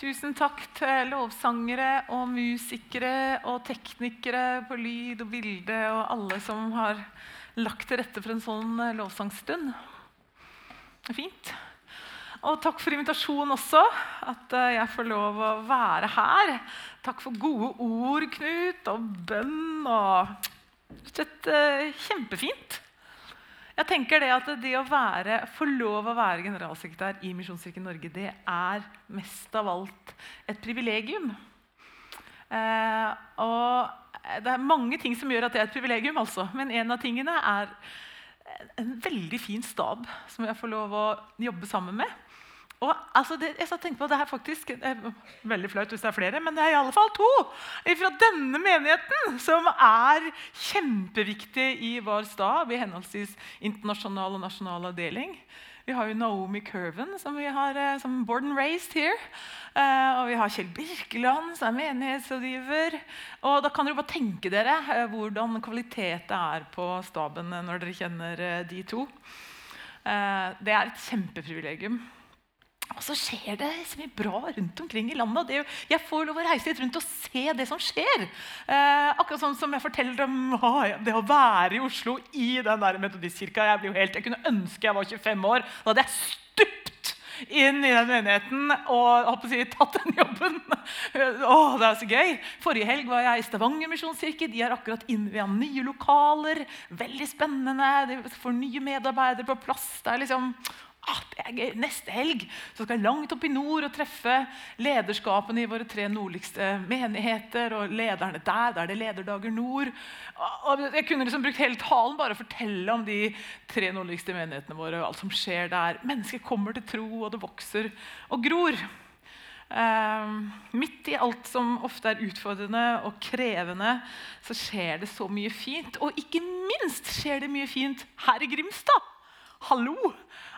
Tusen takk til lovsangere og musikere og teknikere på lyd og bilde og alle som har lagt til rette for en sånn eh, lovsangstund. Fint. Og takk for invitasjonen også, at eh, jeg får lov å være her. Takk for gode ord, Knut, og bønn og Rett uh, kjempefint. Jeg tenker det at det å være, få lov å være generalsekretær i Misjonskirken Norge, det er mest av alt et privilegium. Eh, og det er mange ting som gjør at det er et privilegium, altså. men en av tingene er en veldig fin stab som jeg får lov å jobbe sammen med. Og altså, det, jeg på, det er faktisk det er Veldig flaut hvis det er flere, men det er i alle fall to fra denne menigheten som er kjempeviktige i vår stab i henholdsvis internasjonal og nasjonal avdeling. Vi har jo Naomi Curven, som vi har eh, som born and raised here. Uh, og vi har Kjell Birkeland, som er menighetsrådgiver. Og da kan dere bare tenke dere uh, hvordan kvalitet er på staben når dere kjenner de to. det er et kjempeprivilegium. Og så skjer det så mye bra rundt omkring i landet. Det, jeg får lov å reise litt rundt og se det som skjer. Eh, akkurat sånn som jeg forteller om å, det å være i Oslo i den der metodistkirka. Jeg, jeg kunne ønske jeg var 25 år. Da hadde jeg stupt inn i den menigheten og si, tatt den jobben. Å, det er så gøy. Forrige helg var jeg i Stavanger misjonskirke. De er akkurat innvia nye lokaler. Veldig spennende. De får nye medarbeidere på plass. Det er liksom er. Neste helg skal jeg langt opp i nord og treffe lederskapene i våre tre nordligste menigheter. og lederne der, Da er det Lederdager Nord. Og jeg kunne liksom brukt hele talen bare å fortelle om de tre nordligste menighetene våre. og alt som skjer der. Mennesker kommer til tro, og det vokser og gror. Uh, midt i alt som ofte er utfordrende og krevende, så skjer det så mye fint. Og ikke minst skjer det mye fint her i Grimstad. Hallo!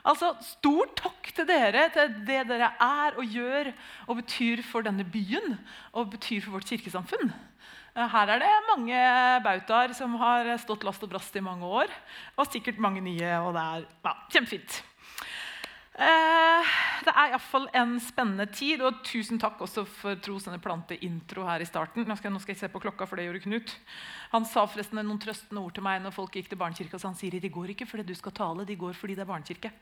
Altså, Stor takk til dere, til det dere er og gjør og betyr for denne byen og betyr for vårt kirkesamfunn. Eh, her er det mange bautaer som har stått last og brast i mange år. Og sikkert mange nye. og det er ja, kjempefint. Eh, det er iallfall en spennende tid. Og tusen takk også for Trosende plante-intro her i starten. Nå skal, nå skal, jeg se på klokka, for det gjorde Knut. Han sa forresten noen trøstende ord til meg når folk gikk til barnekirka. Så han sier de går ikke fordi du skal tale, de går fordi det er barnekirke.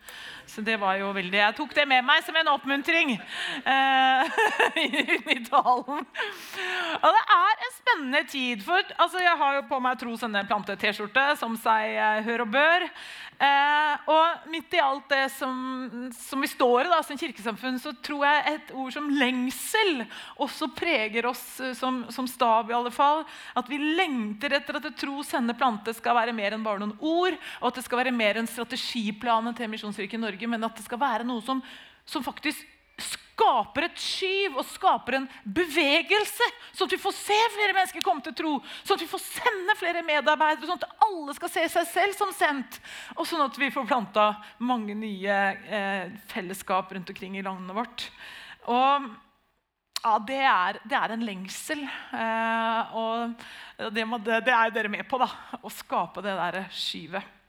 Så det var jo veldig, Jeg tok det med meg som en oppmuntring eh, i talen. Og det er en spennende tid. For altså, jeg har jo på meg Trosende plante-T-skjorte som seg eh, hør og bør. Eh, og midt i alt det som, som vi står i da, som kirkesamfunn, så tror jeg et ord som lengsel også preger oss eh, som, som stab. i alle fall. At vi lengter etter at tro sende plante skal være mer enn bare noen ord, og at det skal være mer enn strategiplanen til Misjonskirken Norge, men at det skal være noe som, som faktisk skaper et skyv og skaper en bevegelse, sånn at vi får se flere mennesker komme til tro, sånn at vi får sende flere medarbeidere, sånn at alle skal se seg selv som sendt, og sånn at vi får planta mange nye eh, fellesskap rundt omkring i landet vårt. Og ja, det er, det er, en lengsel. Eh, og det, må, det, er dere med på, da. Å skape det der skyvet.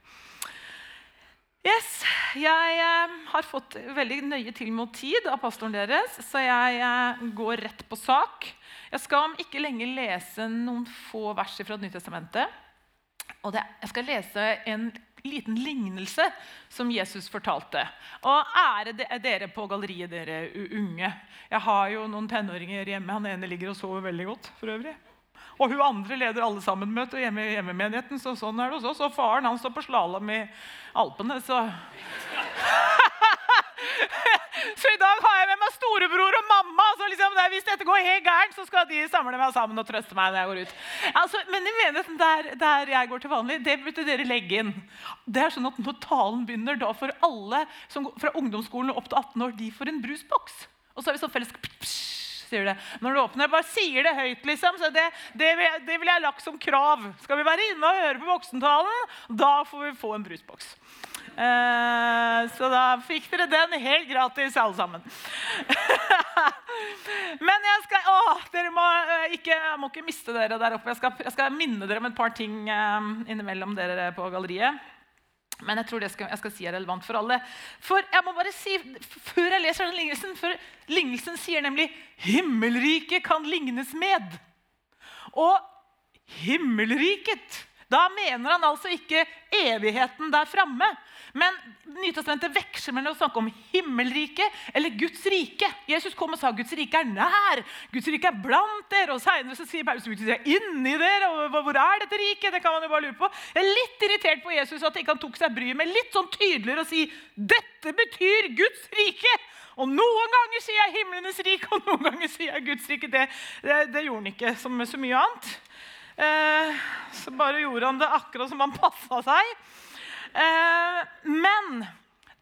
Yes, Jeg eh, har fått veldig nøye til mot tid av pastoren deres, så jeg eh, går rett på sak. Jeg skal om ikke lenge lese noen få vers fra Det nye testamentet. Og det, jeg skal lese en liten lignelse som Jesus fortalte. Og ære dere på galleriet, dere unge. Jeg har jo noen tenåringer hjemme. Han ene ligger og sover veldig godt. for øvrig. Og hun andre leder alle sammen-møter hjemme i hjemmemenigheten. så sånn er det hos oss. Og faren han står på slalåm i Alpene, så Så i dag har jeg med meg storebror og mamma. så liksom, Hvis dette går helt gærent, så skal de samle meg sammen og trøste meg. når jeg går ut. Altså, men i menigheten der, der, jeg går til vanlig, det burde dere legge inn. Det er sånn at Når talen begynner, da får alle som, fra ungdomsskolen opp til 18 år de får en brusboks. Og så har vi sånn felles sier det. Når du åpner, bare sier det høyt, liksom. Så det, det, det vil jeg lagt som krav. Skal vi være inne og høre på voksentalen, da får vi få en brusboks. Eh, så da fikk dere den helt gratis, alle sammen. Men jeg skal Å, dere må eh, ikke, må ikke miste dere der oppe. Jeg skal, jeg skal minne dere om et par ting eh, innimellom dere på galleriet. Men jeg tror det skal, jeg skal si er relevant for alle. For jeg må bare si, Før jeg leser den lignelsen for Lignelsen sier nemlig 'himmelriket kan lignes med'. Og himmelriket Da mener han altså ikke evigheten der framme. Men Nytestamentet veksler mellom å snakke om himmelriket eller Guds rike. Jesus kom og sa Guds rike er nær, Guds rike er blant dere. Og Senere så sier Paulus Guds rike er inni dere. og Hvor er dette riket? Det kan man jo bare lure på. Jeg er litt irritert på Jesus at ikke han tok seg bryet med litt sånn tydeligere å si dette betyr Guds rike. Og noen ganger sier jeg himlenes rike, og noen ganger sier jeg Guds rike. Det, det, det gjorde han ikke som så mye annet. Eh, så bare gjorde han det akkurat som han passa seg. Eh, men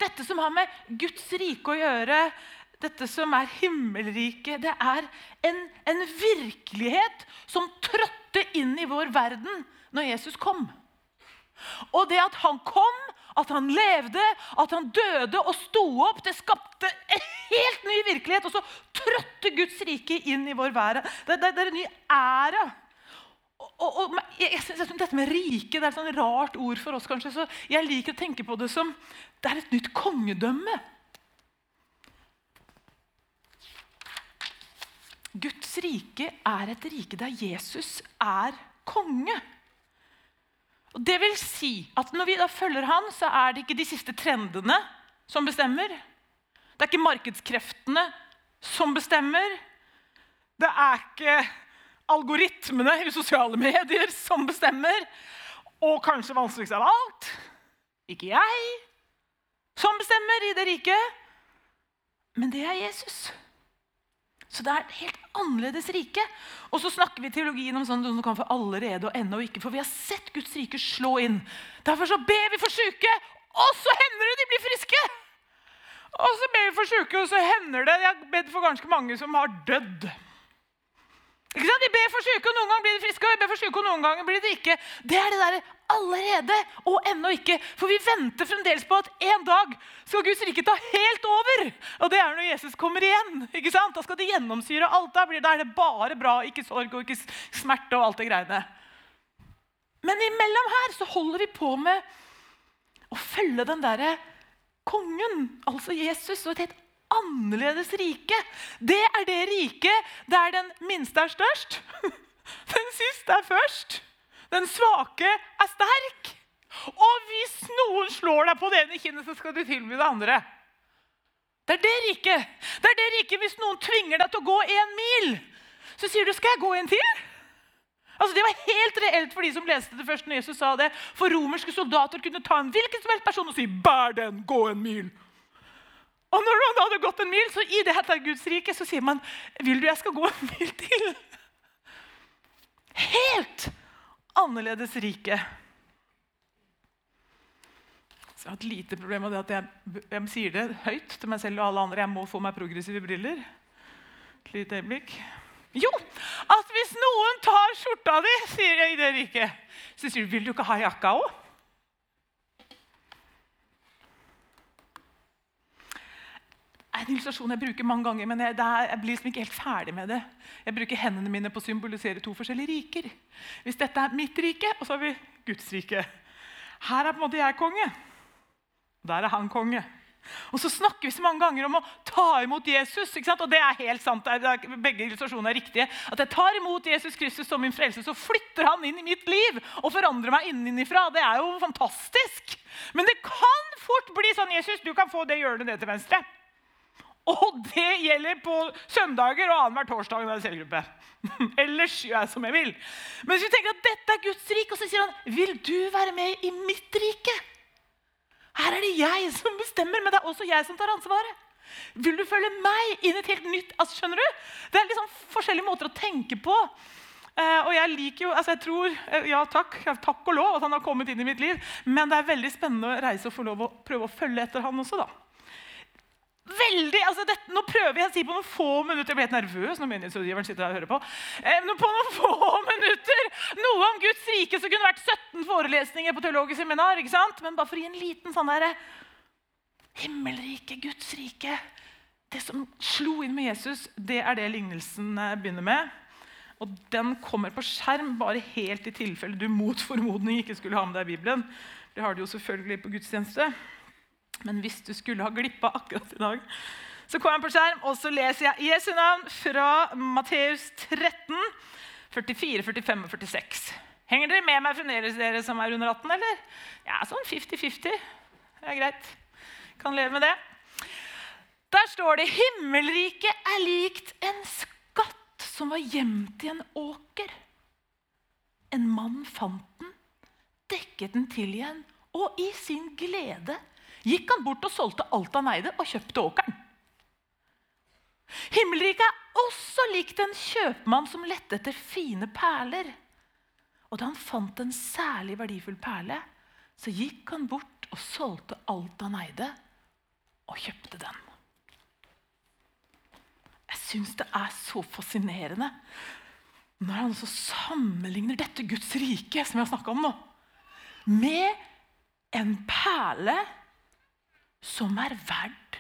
dette som har med Guds rike å gjøre, dette som er himmelriket, det er en, en virkelighet som trådte inn i vår verden når Jesus kom. Og det at han kom, at han levde, at han døde og sto opp, det skapte en helt ny virkelighet. Og så trådte Guds rike inn i vår verden. Det, det, det er en ny æra og, og, jeg, synes Dette med rike det er et sånn rart ord for oss. kanskje, så Jeg liker å tenke på det som det er et nytt kongedømme. Guds rike er et rike der Jesus er konge. Og det vil si at Når vi da følger han, så er det ikke de siste trendene som bestemmer. Det er ikke markedskreftene som bestemmer. Det er ikke algoritmene i sosiale medier som bestemmer. Og kanskje vanskeligst av alt ikke jeg som bestemmer i det riket, men det er Jesus. Så det er et helt annerledes rike. Og så snakker vi teologien om sånn som kan få allerede og ennå ikke. For vi har sett Guds rike slå inn. Derfor så ber vi for syke, og så hender det de blir friske! Og så ber vi for syke, og så hender det Jeg har bedt for ganske mange som har dødd. Ikke sant? Vi ber for syke, og noen ganger blir de friske. og vi ber for syke, og noen ganger blir de ikke. Det er det der allerede og ennå ikke. For vi venter fremdeles på at en dag skal Guds rike ta helt over. Og det er når Jesus kommer igjen. ikke sant? Da skal det gjennomsyre alt. Da, blir, det bare bra, ikke sorg og ikke smerte og alt det greiene. Men imellom her så holder vi på med å følge den derre kongen, altså Jesus, og et helt annerledes rike. Det er det riket der den minste er størst, den siste er først, den svake er sterk. Og hvis noen slår deg på det ene kinnet, så skal du tilby det andre. Det er det riket. Det er det riket hvis noen tvinger deg til å gå en mil. Så sier du 'skal jeg gå en til'? Altså Det var helt reelt for de som leste det først når Jesus sa det. For romerske soldater kunne ta en hvilken som helst person og si 'bær den, gå en mil'. Og når man hadde gått en mil, så i det heter Guds rike, så sier man vil du jeg skal gå en mil til? Helt annerledes rike. Så jeg har et lite problem med det at jeg, jeg, sier det høyt til meg selv og alle andre. Jeg må få meg progressive briller. Et lite øyeblikk. Jo, at hvis noen tar skjorta di, sier jeg i det riket, så sier du vil du ikke ha jakka òg? Er en illustrasjon jeg bruker mange ganger, men jeg, er, jeg, blir liksom ikke helt ferdig med det. Jeg bruker hendene mine på å symbolisere to forskjellige riker. Hvis dette er mitt rike, og så har vi Guds rike. Her er på en måte jeg konge. Der er han konge. Og så snakker vi så mange ganger om å ta imot Jesus. Og det er helt sant. begge illustrasjonene er riktige. At jeg tar imot Jesus Kristus som min frelse, så flytter han inn i mitt liv og forandrer meg innenfra. Det er jo fantastisk. Men det kan fort bli sånn Jesus, du kan få det hjørnet ned til venstre. Og det gjelder på søndager og annenhver torsdag når det er cellegruppe. Ellers gjør jeg som jeg vil. Men hvis vi tenker at dette er Guds rike, og så sier han vil du være med i mitt rike. Her er det jeg som bestemmer, men det er også jeg som tar ansvaret. Vil du følge meg inn i et helt nytt altså, Skjønner du? Det er liksom forskjellige måter å tenke på. Uh, og jeg liker jo, altså jeg tror, uh, ja takk, takk og lov at han har kommet inn i mitt liv. Men det er veldig spennende å reise og få lov å prøve å følge etter han også. da veldig, altså dette, Nå prøver jeg å si på noen få minutter Jeg ble helt nervøs når menighetsrådgiveren sitter her og hører på. Eh, på noen få minutter noe om Guds rike som kunne vært 17 forelesninger på teologisk seminar. ikke sant? Men bare for å gi en liten sånn derre Himmelrike, Guds rike. Det som slo inn med Jesus, det er det lignelsen eh, begynner med. Og den kommer på skjerm bare helt i tilfelle du mot formodning ikke skulle ha med deg Bibelen. Det har du jo selvfølgelig på gudstjeneste. Men hvis du skulle ha glippa akkurat i dag, så kommer jeg på skjerm, og så leser jeg Jesu navn fra Matteus 13, 44, 45 og 46. Henger dere med meg fremdeles, dere som er under 18, eller? Ja, sånn 50-50. Det er greit. Kan leve med det. Der står det 'Himmelriket er likt en skatt som var gjemt i en åker'. En mann fant den, dekket den til igjen, og i sin glede gikk han bort og solgte alt han eide, og kjøpte åkeren. Himmelriket er også likt en kjøpmann som lette etter fine perler. Og da han fant en særlig verdifull perle, så gikk han bort og solgte alt han eide, og kjøpte den. Jeg syns det er så fascinerende når han så sammenligner dette Guds rike som jeg har om nå, med en perle som er verdt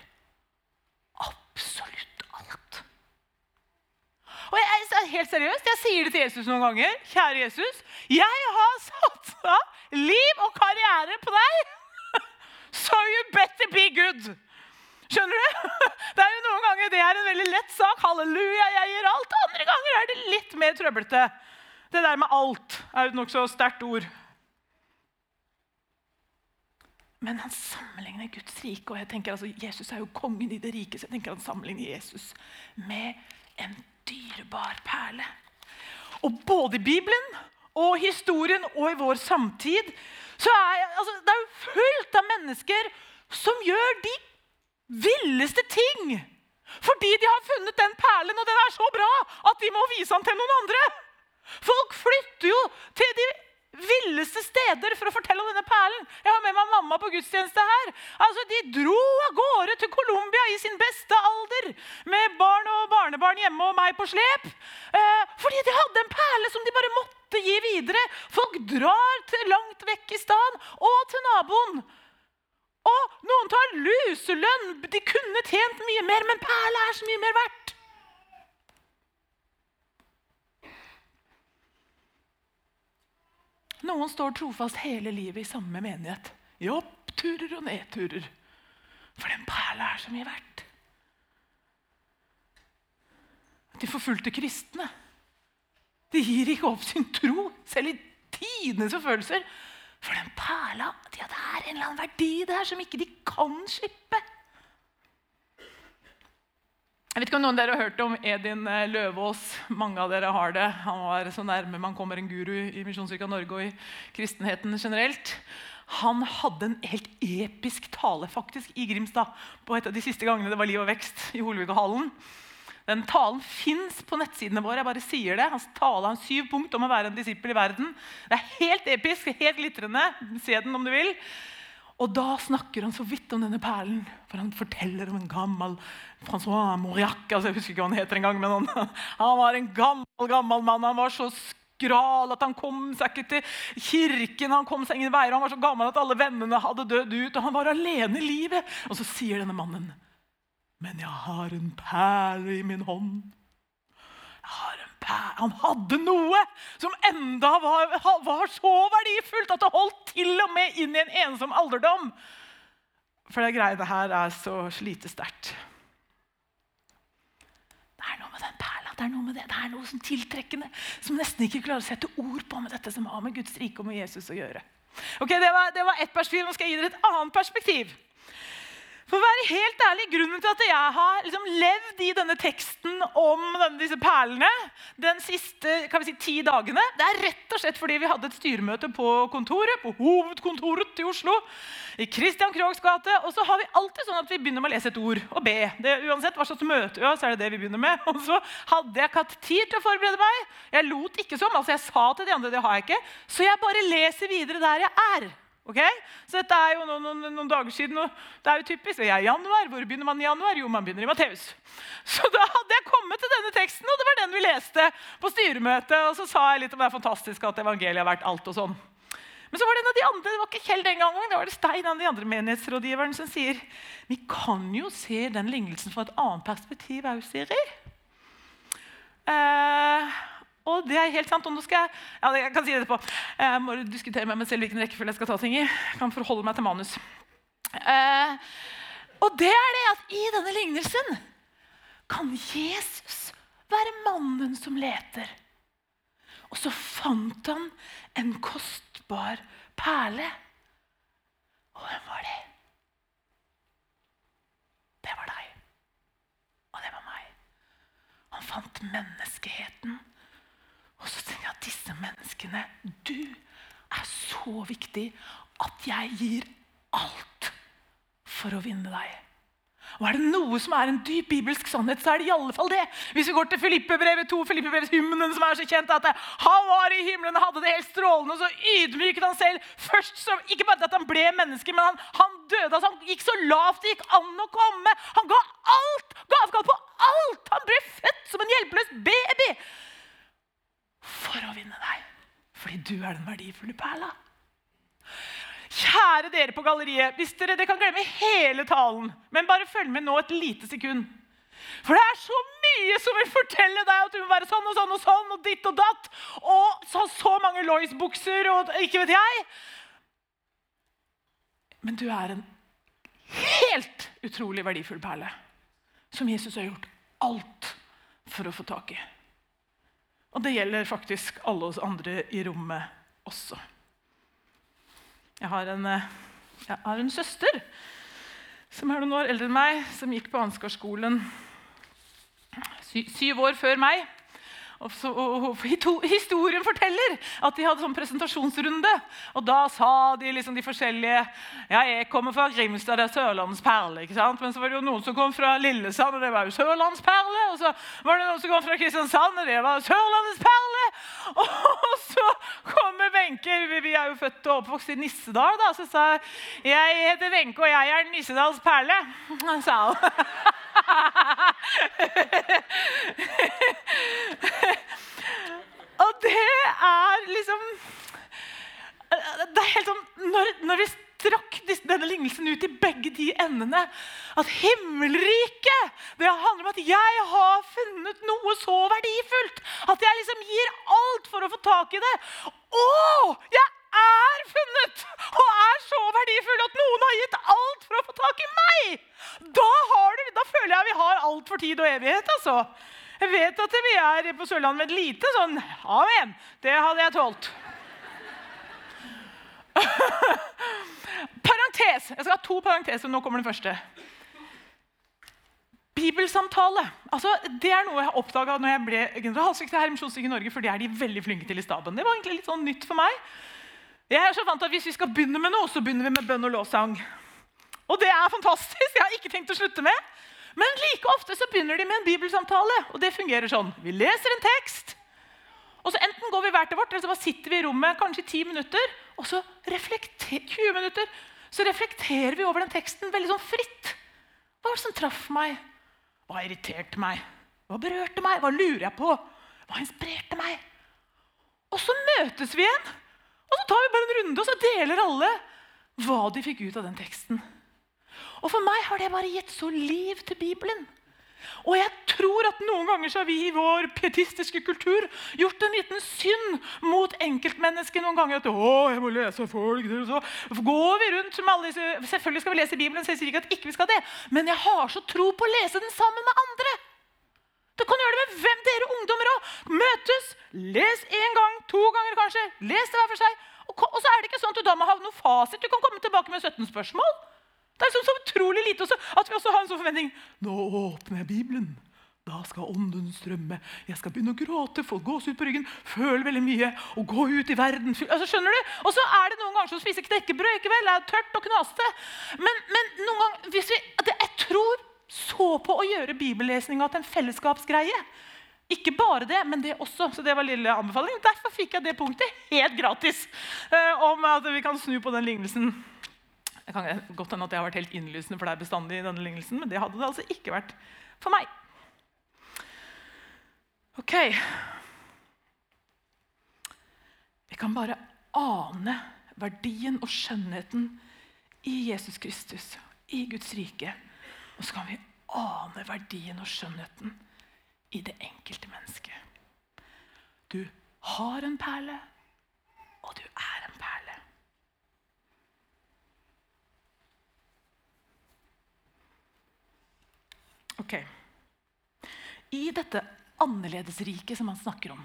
absolutt alt. Og jeg, er helt seriøst, jeg sier det til Jesus noen ganger. Kjære Jesus, jeg har satsa liv og karriere på deg, so you better be good. Skjønner du? Det er jo Noen ganger det er en veldig lett sak. Halleluja, jeg gir alt. Andre ganger er det litt mer trøblete. Det der med alt er et nokså sterkt ord. Men han sammenligner Guds rike. og jeg tenker altså, Jesus er jo kongen i det rike, så jeg tenker han sammenligner Jesus med en dyrebar perle. Og både i Bibelen og historien og i vår samtid så er altså, det er jo fullt av mennesker som gjør de villeste ting. Fordi de har funnet den perlen, og den er så bra at de må vise den til noen andre. Folk flytter jo til de villeste steder for å fortelle om denne perlen. Jeg har med meg mamma på gudstjeneste her. Altså, De dro av gårde til Colombia i sin beste alder med barn og barnebarn hjemme og meg på slep. Eh, fordi de hadde en perle som de bare måtte gi videre. Folk drar til langt vekk i staden og til naboen. Og noen tar luselønn. De kunne tjent mye mer, men perle er så mye mer verdt. Noen står trofast hele livet i samme menighet. I oppturer og nedturer. For den perla er så mye verdt. De forfulgte kristne. De gir ikke opp sin tro, selv i tidenes forfølgelser. For den perla ja, Det er en eller annen verdi der som ikke de kan slippe. Jeg vet ikke om noen av dere har hørt om Edin eh, Løvaas. Mange av dere har det. Han var så nærme man kommer en guru i Misjonskirka Norge og i kristenheten generelt. Han hadde en helt episk tale faktisk i Grimstad på et av de siste gangene det var liv og vekst i Holvikahallen. Den talen fins på nettsidene våre. jeg bare sier det. Hans tale har syv punkt om å være en disippel i verden. Det er helt episk, helt glitrende. Se den om du vil. Og da snakker han så vidt om denne perlen. For han forteller om en gammel Francois Mauriac. Altså, jeg husker ikke hva han heter en gang, men han, han var en gammel, gammel mann. Han var så skral at han kom seg ikke til kirken. Han kom seg ingen veier. Han var så gammel at alle vennene hadde dødd ut. Og han var alene i livet. Og så sier denne mannen men jeg har en perle i min hånd. Jeg har. Han hadde noe som enda var, var, så verdifullt at det holdt til og med inn i en ensom alderdom. For det greiene her er så slitesterkt. Det er noe med den perla, det er noe med det, det er noe som tiltrekkende, som nesten ikke klarer å sette ord på med dette som har med Guds rike og med Jesus å gjøre. Ok, Det var, det var ett perspektiv. Nå skal jeg gi dere et annet perspektiv. For å være helt ærlig, Grunnen til at jeg har liksom levd i denne teksten om denne, disse perlene den siste si, ti dagene, det er rett og slett fordi vi hadde et styremøte på kontoret, på hovedkontoret i Oslo. I Christian Krogs gate. Og så har vi alltid sånn at vi begynner med å lese et ord og be. Det, uansett hva slags møte vi har, så er det det vi begynner med. Og så hadde jeg ikke hatt tid til å forberede meg. Jeg lot ikke som. altså Jeg sa til de andre det har jeg ikke. Så jeg bare leser videre der jeg er. Okay? Så dette er jo noen, noen, noen, dager siden. og det er jo typisk. Jeg er i januar. Hvor begynner man i januar? Jo, man begynner i Matteus. Så da hadde jeg kommet til denne teksten, og det var den vi leste på styremøtet. Og så sa jeg litt om det er fantastisk at evangeliet har vært alt og sånn. Men så var det en av de andre, det var ikke Kjell den gangen, det var det Stein, en av de andre menighetsrådgiverne, som sier vi kan jo se den lignelsen fra et annet perspektiv òg, Siri. Eh, Og det er helt sant. og nå skal Jeg ja, jeg kan si det etterpå. Jeg må diskutere med meg selv hvilken rekkefølge jeg skal ta ting i. Jeg kan forholde meg til manus. Eh, og det er det at i denne lignelsen kan Jesus være mannen som leter. Og så fant han en kostbar perle. Og hvem var det? Det var deg. Og det var meg. Han fant menneskeheten. Og så tenkte jeg at disse Du er så viktig at jeg gir alt for å vinne deg. Og er det noe som er en dyp bibelsk sannhet, så er det i alle fall det. Hvis vi går til Filippebrevet 2, Filippebrevshymnen som er så kjent, at han var i himmelen og hadde det helt strålende, og så ydmyket han selv først som, Ikke bare at han ble menneske, men han, han døde. altså Han gikk så lavt det gikk an å komme. Han ga alt! Ga avkall på alt! Han ble født som en hjelpeløs baby for å vinne deg. Fordi du er den verdifulle perla. Kjære dere på galleriet. hvis dere, dere kan glemme hele talen, men bare følg med nå et lite sekund. For det er så mye som vil fortelle deg at du må være sånn og sånn og sånn og ditt og datt. Og så, så mange Lois-bukser og ikke vet jeg. Men du er en helt utrolig verdifull perle som Jesus har gjort alt for å få tak i. Og det gjelder faktisk alle oss andre i rommet også. Jeg har en, eh, jeg har en søster som er noen år eldre enn meg, som gikk på Ansgarskolen syv år før meg. Og, så, og, og, Historien forteller at de hadde sånn presentasjonsrunde. Og da sa de liksom de forskjellige Ja, jeg kommer fra Grimstad, det er Sørlandets perle. ikke sant? Men så var det jo noen som kom fra Lillesand, og det var jo Sørlandets perle. Og så var det noen som kom fra Kristiansand, og det var Sørlandets perle. Og så kommer Wenche, vi er jo født og oppvokst i Nissedal, da, så sa jeg jeg heter Wenche, og jeg er Nissedals perle. sa hun. Og det er liksom Det er helt sånn Når, når vi strakk denne lignelsen ut i begge de endene At himmelriket det handler om at jeg har funnet noe så verdifullt at jeg liksom gir alt for å få tak i det. Å! Jeg er funnet og er så verdifull at noen har gitt alt for å få tak i meg! Da, du, da føler jeg vi har alt for tid og evighet. altså. Jeg vet at vi er på Sørlandet med et lite sånn Amen. Det hadde jeg tålt. Parentes. Jeg skal ha to parenteser. Nå kommer den første. Bibelsamtale. Altså, det er noe jeg oppdaga når jeg ble generalsekretær i Misjonsstyrken Norge. for det er de veldig flinke til i staben. Det var egentlig litt sånn nytt for meg. Jeg er så vant til at Hvis vi skal begynne med noe, så begynner vi med bønn og lovsang. Og det er fantastisk. Jeg har ikke tenkt å slutte med. Men like ofte så begynner de med en bibelsamtale. Og det fungerer sånn. Vi leser en tekst. og så Enten går vi hver til vårt, eller så bare sitter vi i rommet kanskje i 10 minutter. Og så 20 minutter, så reflekterer vi over den teksten veldig sånn fritt. Hva var det som traff meg? Hva irriterte meg? Hva berørte meg? Hva lurer jeg på? Hva inspirerte meg? Og så møtes vi igjen og så tar vi bare en runde, og så deler alle hva de fikk ut av den teksten. Og For meg har det bare gitt så liv til Bibelen. Og jeg tror at noen ganger så har vi i vår pietistiske kultur gjort en liten synd mot enkeltmennesket. noen ganger at å, jeg må lese folk, så går vi rundt med alle disse, Selvfølgelig skal vi lese Bibelen, så jeg sier ikke at ikke vi skal det, men jeg har så tro på å lese den sammen med andre. Du kan gjøre det med hvem dere ungdommer òg. Møtes, les én gang, to ganger kanskje. Les det hver for seg. Og, så er det ikke sånn at du da må ha noe fasit. Du kan komme tilbake med 17 spørsmål. Det er sånn så utrolig lite også, at vi også har en sånn forventning. Nå åpner jeg Bibelen. Da skal ånden strømme. Jeg skal begynne å gråte, få gåsehud på ryggen, føle veldig mye og gå ut i verden. Altså, skjønner du? Og så er det noen ganger som spiser knekkebrød. ikke vel? Det er tørt og knaste. Men, men noen ganger, hvis vi, jeg tror så på å gjøre bibellesninga til en fellesskapsgreie. Ikke bare det, men det også. Så det var lille anbefaling. Derfor fikk jeg det punktet helt gratis. Eh, om at vi kan snu på den lignelsen. Det kan godt hende at jeg har vært helt innlysende for deg bestandig i denne lignelsen, men det hadde det altså ikke vært for meg. Ok. Vi kan bare ane verdien og skjønnheten i Jesus Kristus, i Guds rike og så kan vi ane verdien og skjønnheten i det enkelte mennesket. Du har en perle, og du er en perle. Ok. I dette annerledesriket som han snakker om,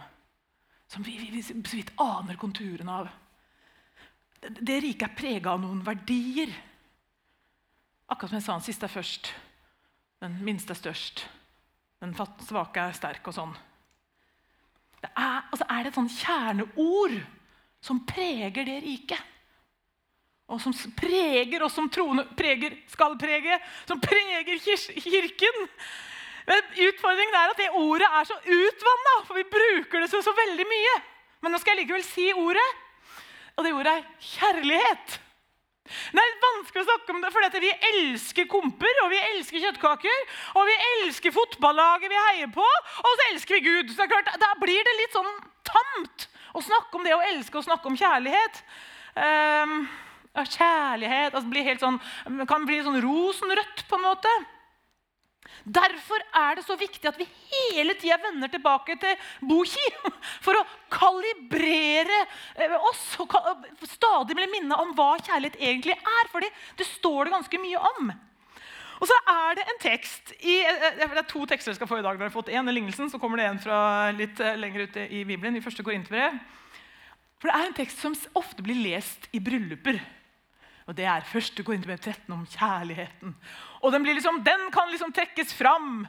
som vi, vi, vi så vidt aner konturene av Det, det riket er prega av noen verdier. Akkurat som jeg sa, den siste er først. Den minste er størst. Den svake er sterk og sånn. Det er, altså er det et sånn kjerneord som preger det riket. Og som preger oss som troende, preger, skal prege, som preger kirken. Men utfordringen er at det ordet er så utvanna, for vi bruker det så, så veldig mye. Men nå skal jeg likevel si ordet, og det ordet er kjærlighet. Det er vanskelig å snakke om det, for vi elsker komper og vi elsker kjøttkaker. Og vi elsker fotballaget vi heier på, og så elsker vi Gud. Så det er klart, Da blir det litt sånn tamt å snakke om det å elske og snakke om kjærlighet. Um, kjærlighet altså blir helt sånn, kan bli sånn rosenrødt på en måte. Derfor er det så viktig at vi hele tida vender tilbake til Boki for å kalibrere eh, oss og stadig bli minne om hva kjærlighet egentlig er. For det står det ganske mye om. Og så er det en tekst i, eh, Det er to tekster jeg skal få i dag. når jeg har fått en i lignelsen, Så kommer det en fra litt eh, lenger ute i Bibelen. i første Korinterbrev. For det er en tekst som ofte blir lest i brylluper. Og Det er første Korinterbrev 13 om kjærligheten. Og den, liksom, den, kan liksom trekkes fram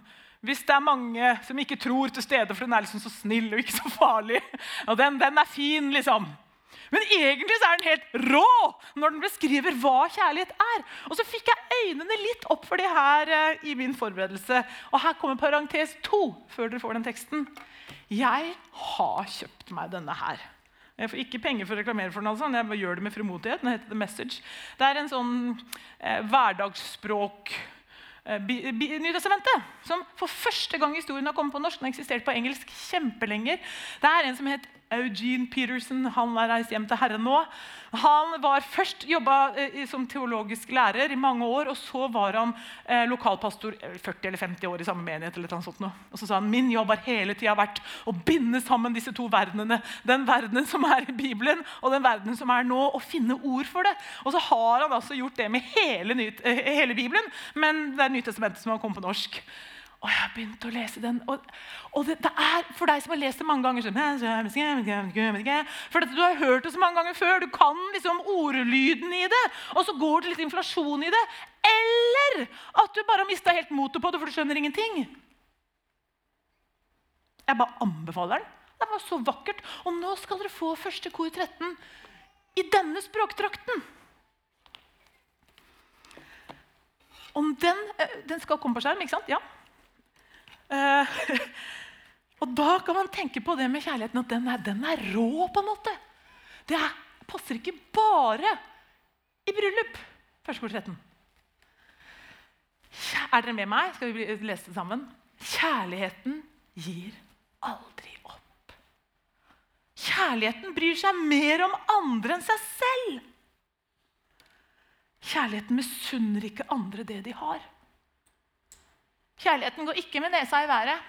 hvis det er mange som ikke tror til stede, for den er liksom så snill og ikke så farlig. Og den, den er fin, liksom. Men egentlig så er den helt rå når den beskriver hva kjærlighet er. Og så fikk jeg øynene litt opp for det her eh, i min forberedelse. Og her kommer parentes to før dere får den teksten. Jeg har kjøpt meg denne her. Jeg får ikke penger for å reklamere for den. Altså. Jeg gjør det med frimodighet. Den heter The Message. Det er en sånn eh, hverdagsspråk eh, Nytestamentet, som for første gang i historien har kommet på norsk. Den har eksistert på engelsk kjempelenger. Det er en som het Eugene Peterson han er reist hjem til Herren nå. Han var først jobba eh, som teologisk lærer i mange år, og så var han eh, lokalpastor 40 eh, eller 50 år i samme menighet. eller sånt. Og så sa han min jobb har hele tida vært å binde sammen disse to verdenene. Den verdenen som er i Bibelen, og den verdenen som er nå, og finne ord for det. Og så har han altså gjort det med hele, hele Bibelen, men det er Nytestamentet som har kommet på norsk. Og jeg har begynt å lese den. Og, og det, det, er for deg som har lest det mange ganger For Du har hørt det så mange ganger før. Du kan liksom ordlyden i det. Og så går det litt inflasjon i det. Eller at du bare har mista helt motet på det, for du skjønner ingenting. Jeg bare anbefaler den. Det var så vakkert. Og nå skal dere få første kor 13 i denne språktrakten. Om den, eh, den skal komme på skjerm, ikke sant? Ja. Uh, og da kan man tenke på det med kjærligheten at den er, den er rå, på en måte. Det er, passer ikke bare i bryllup. 13. Er dere med meg? Skal vi lese det sammen? Kjærligheten gir aldri opp. Kjærligheten bryr seg mer om andre enn seg selv. Kjærligheten misunner ikke andre det de har. Kjærligheten går ikke med nesa i været.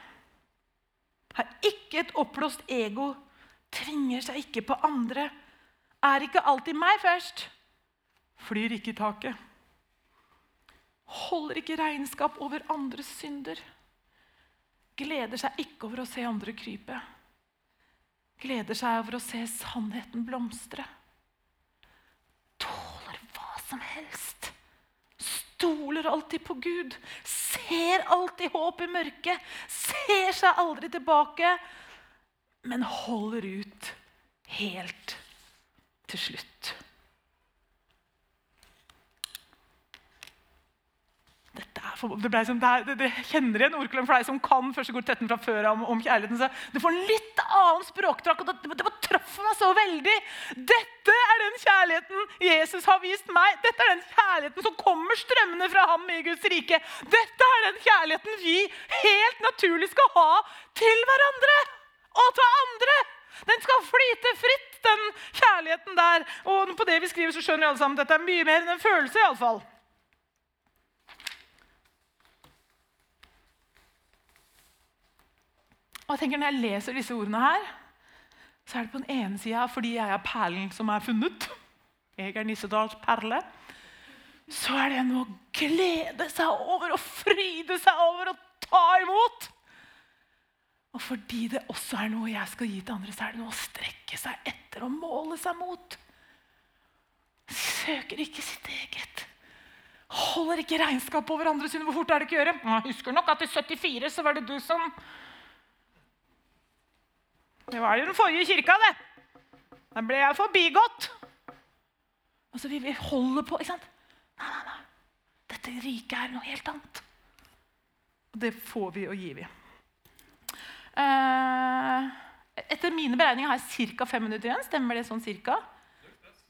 Har ikke et oppblåst ego. Tvinger seg ikke på andre. Er ikke alltid meg først. Flyr ikke i taket. Holder ikke regnskap over andres synder. Gleder seg ikke over å se andre krype. Gleder seg over å se sannheten blomstre. Tåler hva som helst stoler alltid på Gud, ser alltid håp i mørket, ser seg aldri tilbake, men holder ut helt til slutt. for, det som, det, det, kjenner igjen ordklang for deg som kan første kor 13 fra før om, om kjærligheten. Så du får en litt annen språkdrakt. og Det, det, det traff meg så veldig. Dette er den kjærligheten Jesus har vist meg. Dette er den kjærligheten som kommer strømmende fra ham i Guds rike. Dette er den kjærligheten vi helt naturlig skal ha til hverandre og til andre. Den skal flyte fritt, den kjærligheten der. Og på det vi skriver, så skjønner vi alle sammen at dette er mye mer enn en følelse. i alle fall. Og jeg tenker Når jeg leser disse ordene her, så er det på den ene sida fordi jeg er perlen som er funnet. Jeg er Nissedals perle. Så er det noe å glede seg over og fryde seg over og ta imot. Og fordi det også er noe jeg skal gi til andre, så er det noe å strekke seg etter og måle seg mot. Søker ikke sitt eget. Holder ikke regnskap over andre sine. Hvor fort er det ikke å gjøre? Jeg husker nok at i 74 så var det du som Det var jo den forrige kirka, det. Da ble jeg forbigått. Og så vil vi holde på. ikke sant? Nei, nei, nei. Dette riket er noe helt annet. Og det får vi og gir vi. Eh, etter mine beregninger har jeg ca. fem minutter igjen. Stemmer det sånn cirka?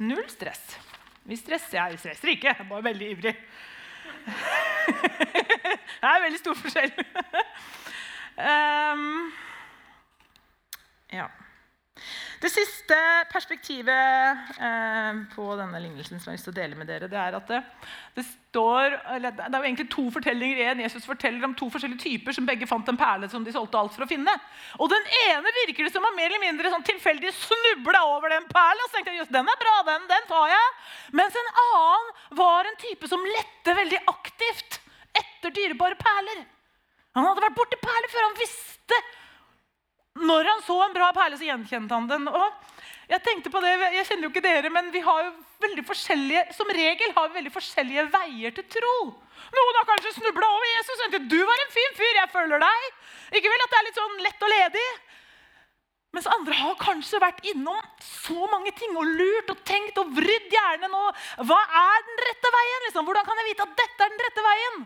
Null stress. Vi stresser. Jeg stresser ikke. Jeg er bare veldig ivrig. det er veldig stor forskjell. um, ja. Det siste perspektivet eh, på denne lignelsen som jeg har lyst til å dele med dere, det er at det, det står, det er jo egentlig to fortellinger igjen. Jesus forteller om to forskjellige typer som begge fant en perle som de solgte alt for å finne. Og Den ene virker det som var mer eller mindre sånn tilfeldig snubla over den perla. Så tenkte jeg, just, den er bra, den, den tar jeg. Mens en annen var en type som lette veldig aktivt etter dyrebare perler. Han hadde vært borti perler før. Han visste når han så en bra perle, så gjenkjente han den. Og jeg tenkte på det, jeg kjenner jo ikke dere, men vi har jo veldig forskjellige, som regel har vi veldig forskjellige veier til tro. Noen har kanskje snubla over Jesus og tenkte du var en fin fyr, jeg følger deg. Ikke vel at det er litt sånn lett og ledig? Mens andre har kanskje vært innom så mange ting og lurt og tenkt og vridd hjernen. Og hva er den rette veien? Liksom? Hvordan kan jeg vite at dette er den rette veien?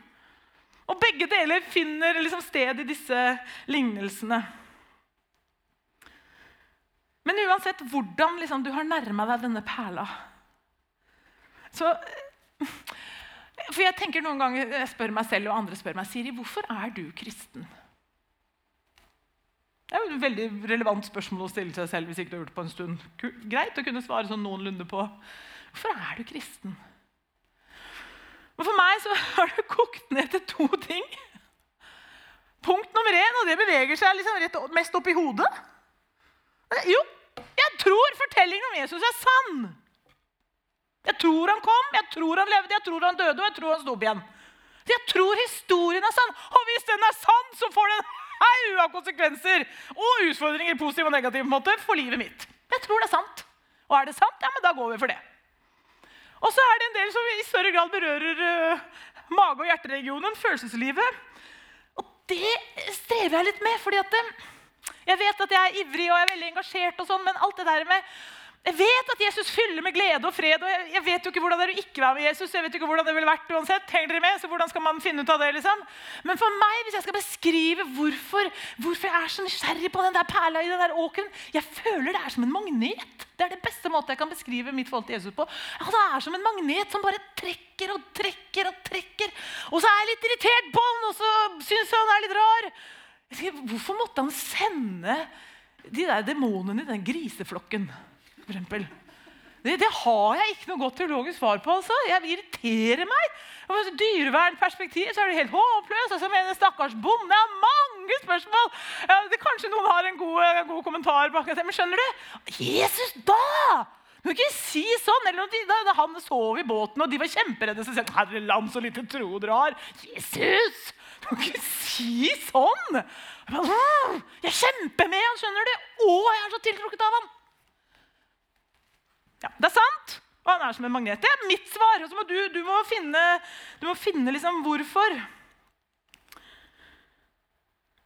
Og begge deler finner liksom sted i disse lignelsene. Men uansett hvordan liksom, du har nærma deg denne perla så, For jeg tenker noen ganger, jeg spør meg selv og andre spør meg Siri, hvorfor er du kristen? Det er jo et veldig relevant spørsmål å stille seg selv hvis ikke du har gjort det på en stund. Greit å kunne svare sånn noenlunde på. Hvorfor er du kristen? Men for meg så har det kokt ned til to ting. Punkt nummer én, og det beveger seg liksom rett mest opp i hodet. Jo, jeg tror fortellingen om Jesus er sann. Jeg tror han kom, jeg tror han levde, jeg tror han døde, og jeg tror han sto opp igjen. Jeg tror historien er sann. Og hvis den er sann, så får den haug av konsekvenser og utfordringer positiv og negativ måte, for livet mitt. Jeg tror det er sant. Og er det sant, ja, men da går vi for det. Og så er det en del som i større grad berører uh, mage- og hjerteregionen, følelseslivet. Og det strever jeg litt med. fordi at uh, jeg vet at jeg er ivrig og jeg er veldig engasjert, og sånn, men alt det der med jeg vet at Jesus fyller med glede og fred. og jeg, jeg vet jo ikke hvordan det er å ikke være med Jesus. jeg vet jo ikke hvordan det ville vært uansett. Henger dere med? Så hvordan skal man finne ut av det? liksom? Men for meg, hvis jeg skal beskrive hvorfor, hvorfor jeg er så nysgjerrig på den der perla i den der åkeren Jeg føler det er som en magnet. Det er det beste måten jeg kan beskrive mitt forhold til Jesus på. Ja, Det er som en magnet som bare trekker og trekker og trekker. Og så er jeg litt irritert på han, og så syns han er litt rar. Hvorfor måtte han sende de der demonene i den griseflokken? For eksempel? det, det, har jeg ikke noe godt teologisk svar på. altså. Jeg irriterer meg. Fra dyrevernperspektiv så er det helt håpløst. Altså, mener Stakkars bonde. Har mange spørsmål. Ja, det, kanskje noen har en god, en god kommentar bak det. Men skjønner du? Jesus, da! Du kan ikke si sånn! Eller da, da han sov i båten, og de var kjemperedde. Så sier han, Herre land, så lite tro dere har. Jesus! Du kan ikke si sånn! Jeg er kjemper med han, skjønner du? Og jeg er så tiltrukket av han! Ja, Det er sant. Og han er som en magnet. Det er mitt svar. Og så må du, du må finne, du må finne liksom hvorfor.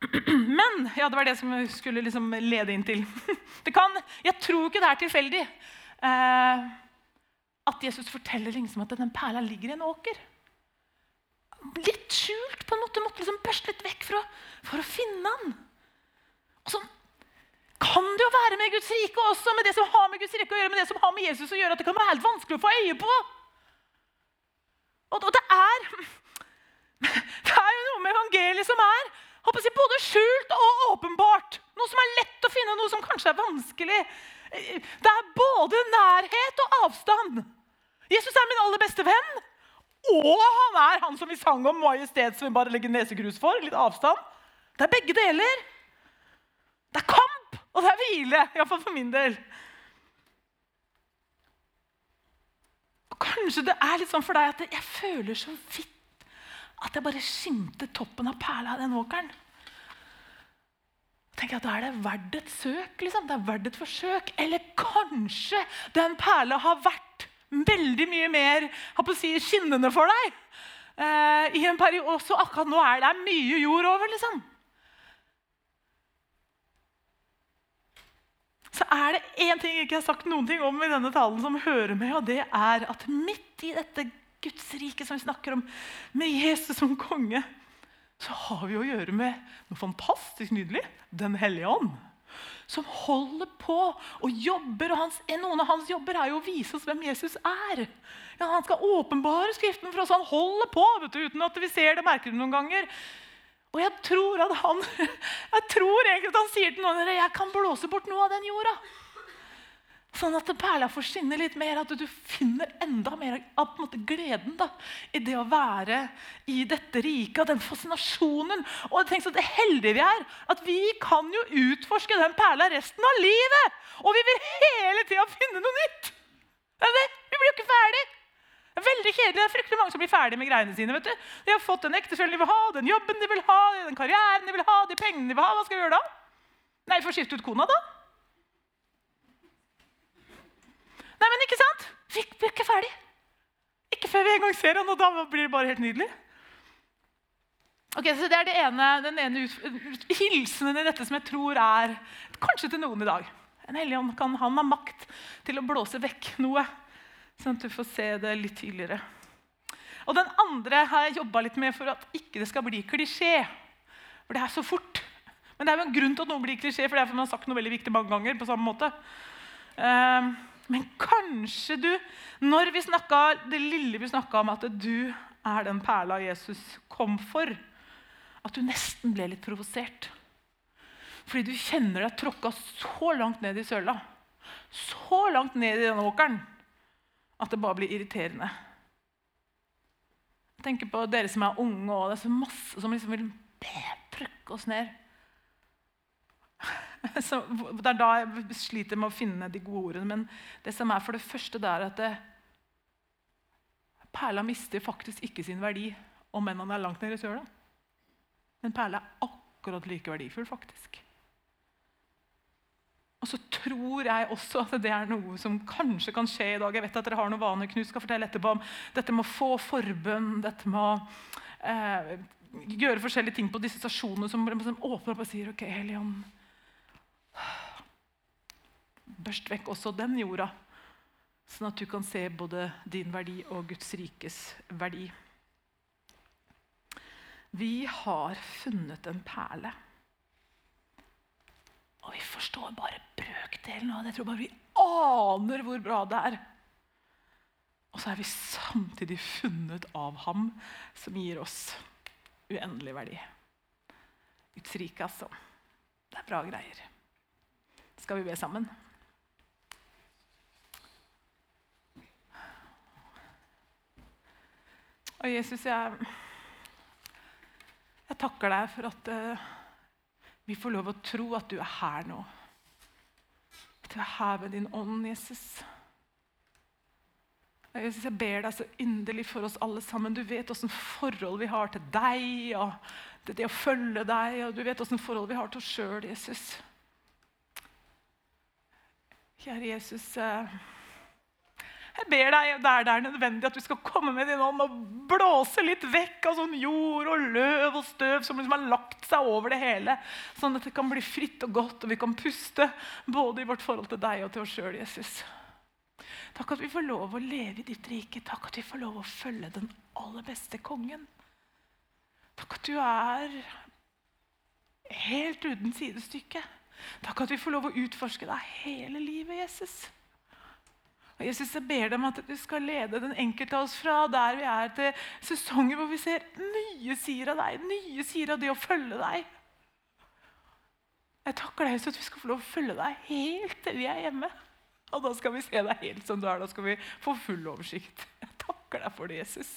Men ja, det var det som jeg skulle liksom lede inn til. Kan, jeg tror ikke det er tilfeldig eh, at Jesus forteller liksom at den perla ligger i en åker litt skjult. på en måte, Måtte liksom børste litt vekk for å, for å finne han. Og sånn kan det jo være med Guds rike også, med det som har med Guds rike å gjøre, med det som har med Jesus å gjøre, at det kan være helt vanskelig å få øye på. Og, og det er det er jo noe med evangeliet som er jeg, både skjult og åpenbart. Noe som er lett å finne, noe som kanskje er vanskelig. Det er både nærhet og avstand. Jesus er min aller beste venn. Og han er han som vi sang om majestet, som vi bare legger nesegrus for. Litt avstand. Det er begge deler. Det er kamp, og det er hvile. Iallfall for min del. Og Kanskje det er litt sånn for deg at jeg føler så vidt at jeg bare skimter toppen av perla av den åkeren. tenker jeg at Da er det verdt et søk. liksom. Det er verdt et forsøk. Eller kanskje den perla har vært veldig mye mer si, skinnende for deg. Eh, i en periode, Også akkurat nå er det mye jord over. liksom. Så er det én ting jeg ikke har sagt noen ting om i denne talen, som hører med, og det er at midt i dette Guds rike som vi snakker om, med Jesus som konge, så har vi å gjøre med noe fantastisk nydelig Den hellige ånd. Som holder på og jobber. og hans, Noen av hans jobber er jo å vise oss hvem Jesus er. Ja, han skal åpenbare Skriften for oss. Han holder på du, uten at vi ser det, merker det noen ganger. Og jeg tror, at han, jeg tror egentlig at han sier til noen dere jeg kan blåse bort noe av den jorda. Sånn at perla får skinne litt mer, at du finner enda mer av måte, gleden da, i det å være i dette riket. Og den fascinasjonen. Og tenk så heldige vi er, at vi kan jo utforske den perla resten av livet! Og vi vil hele tida finne noe nytt! Det er det. Vi blir jo ikke ferdig! Det er veldig kjedelig. Det er fryktelig mange som blir ferdig med greiene sine. vet du. De har fått den ektefellen de vil ha, den jobben de vil ha, den karrieren de vil ha, de pengene de vil ha. Hva skal vi gjøre da? Nei, vi får skifte ut kona, da. Nei, men ikke sant? Vi blir ikke ferdig. Ikke før vi engang ser han, og da blir det bare helt nydelig. Ok, så Det er det ene, den ene hilsenen i dette som jeg tror er kanskje til noen i dag. En hellig ånd kan han ha makt til å blåse vekk noe, sånn at du får se det litt tydeligere. Og Den andre har jeg jobba litt med for at ikke det skal bli klisjé. For det er så fort. Men det er jo en grunn til at noe blir klisjé, for det er fordi man har sagt noe veldig viktig mange ganger. på samme måte. Uh, men kanskje du, når vi snakket, det lille vi snakka om at du er den perla Jesus kom for, at du nesten ble litt provosert. Fordi du kjenner deg tråkka så langt ned i søla, så langt ned i denne åkeren, at det bare blir irriterende. Jeg tenker på dere som er unge, og det er så masse som liksom vil trykke oss ned. Så det er da jeg sliter med å finne de gode ordene. Men det som er for det første, det er at det, perla mister faktisk ikke sin verdi om enn han er langt nede i søla. Men perla er akkurat like verdifull, faktisk. Og så tror jeg også at det er noe som kanskje kan skje i dag. Jeg vet at dere har noen vaner. Knut skal fortelle etterpå om dette med å få forbønn, dette med å eh, gjøre forskjellige ting på disse stasjonene som, åpner opp og sier ok, Helion, Børst vekk også den jorda, sånn at du kan se både din verdi og Guds rikes verdi. Vi har funnet en perle. Og vi forstår bare brøkdelen av det. Jeg tror bare vi aner hvor bra det er. Og så er vi samtidig funnet av ham som gir oss uendelig verdi. Guds rike, altså. Det er bra greier. Skal vi be sammen? Og Jesus, jeg, jeg takker deg for at uh, vi får lov å tro at du er her nå. At du er her ved din ånd, Jesus. Og Jesus, Jeg ber deg så inderlig for oss alle sammen. Du vet åssen forhold vi har til deg og til det å følge deg. Og du vet åssen forhold vi har til oss sjøl, Jesus. Kjære Jesus. Uh, jeg ber deg der det er nødvendig at du skal komme med din ånd og blåse litt vekk av sånn jord og løv og støv som liksom har lagt seg over det hele. Sånn at det kan bli fritt og godt, og vi kan puste både i vårt forhold til deg og til oss sjøl, Jesus. Takk at vi får lov å leve i ditt rike. Takk at vi får lov å følge den aller beste kongen. Takk at du er helt uten sidestykke. Takk at vi får lov å utforske deg hele livet, Jesus. Og Jesus, jeg ber deg om at du skal lede den enkelte av oss fra der vi er, til sesonger hvor vi ser nye sider av deg, nye sider av det å følge deg. Jeg takker deg, Jesus, at vi skal få lov å følge deg helt til vi er hjemme. Og da skal vi se deg helt som du er. Da skal vi få full oversikt. Jeg takker deg for det, Jesus.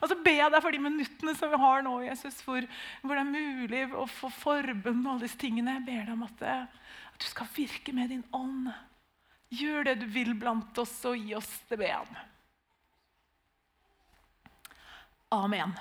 Og så ber jeg deg for de minuttene som vi har nå, Jesus, hvor, hvor det er mulig å få forbund og alle disse tingene. Jeg ber deg om at, eh, at du skal virke med din ånd. Gjør det du vil blant oss, og gi oss det, ben. Amen.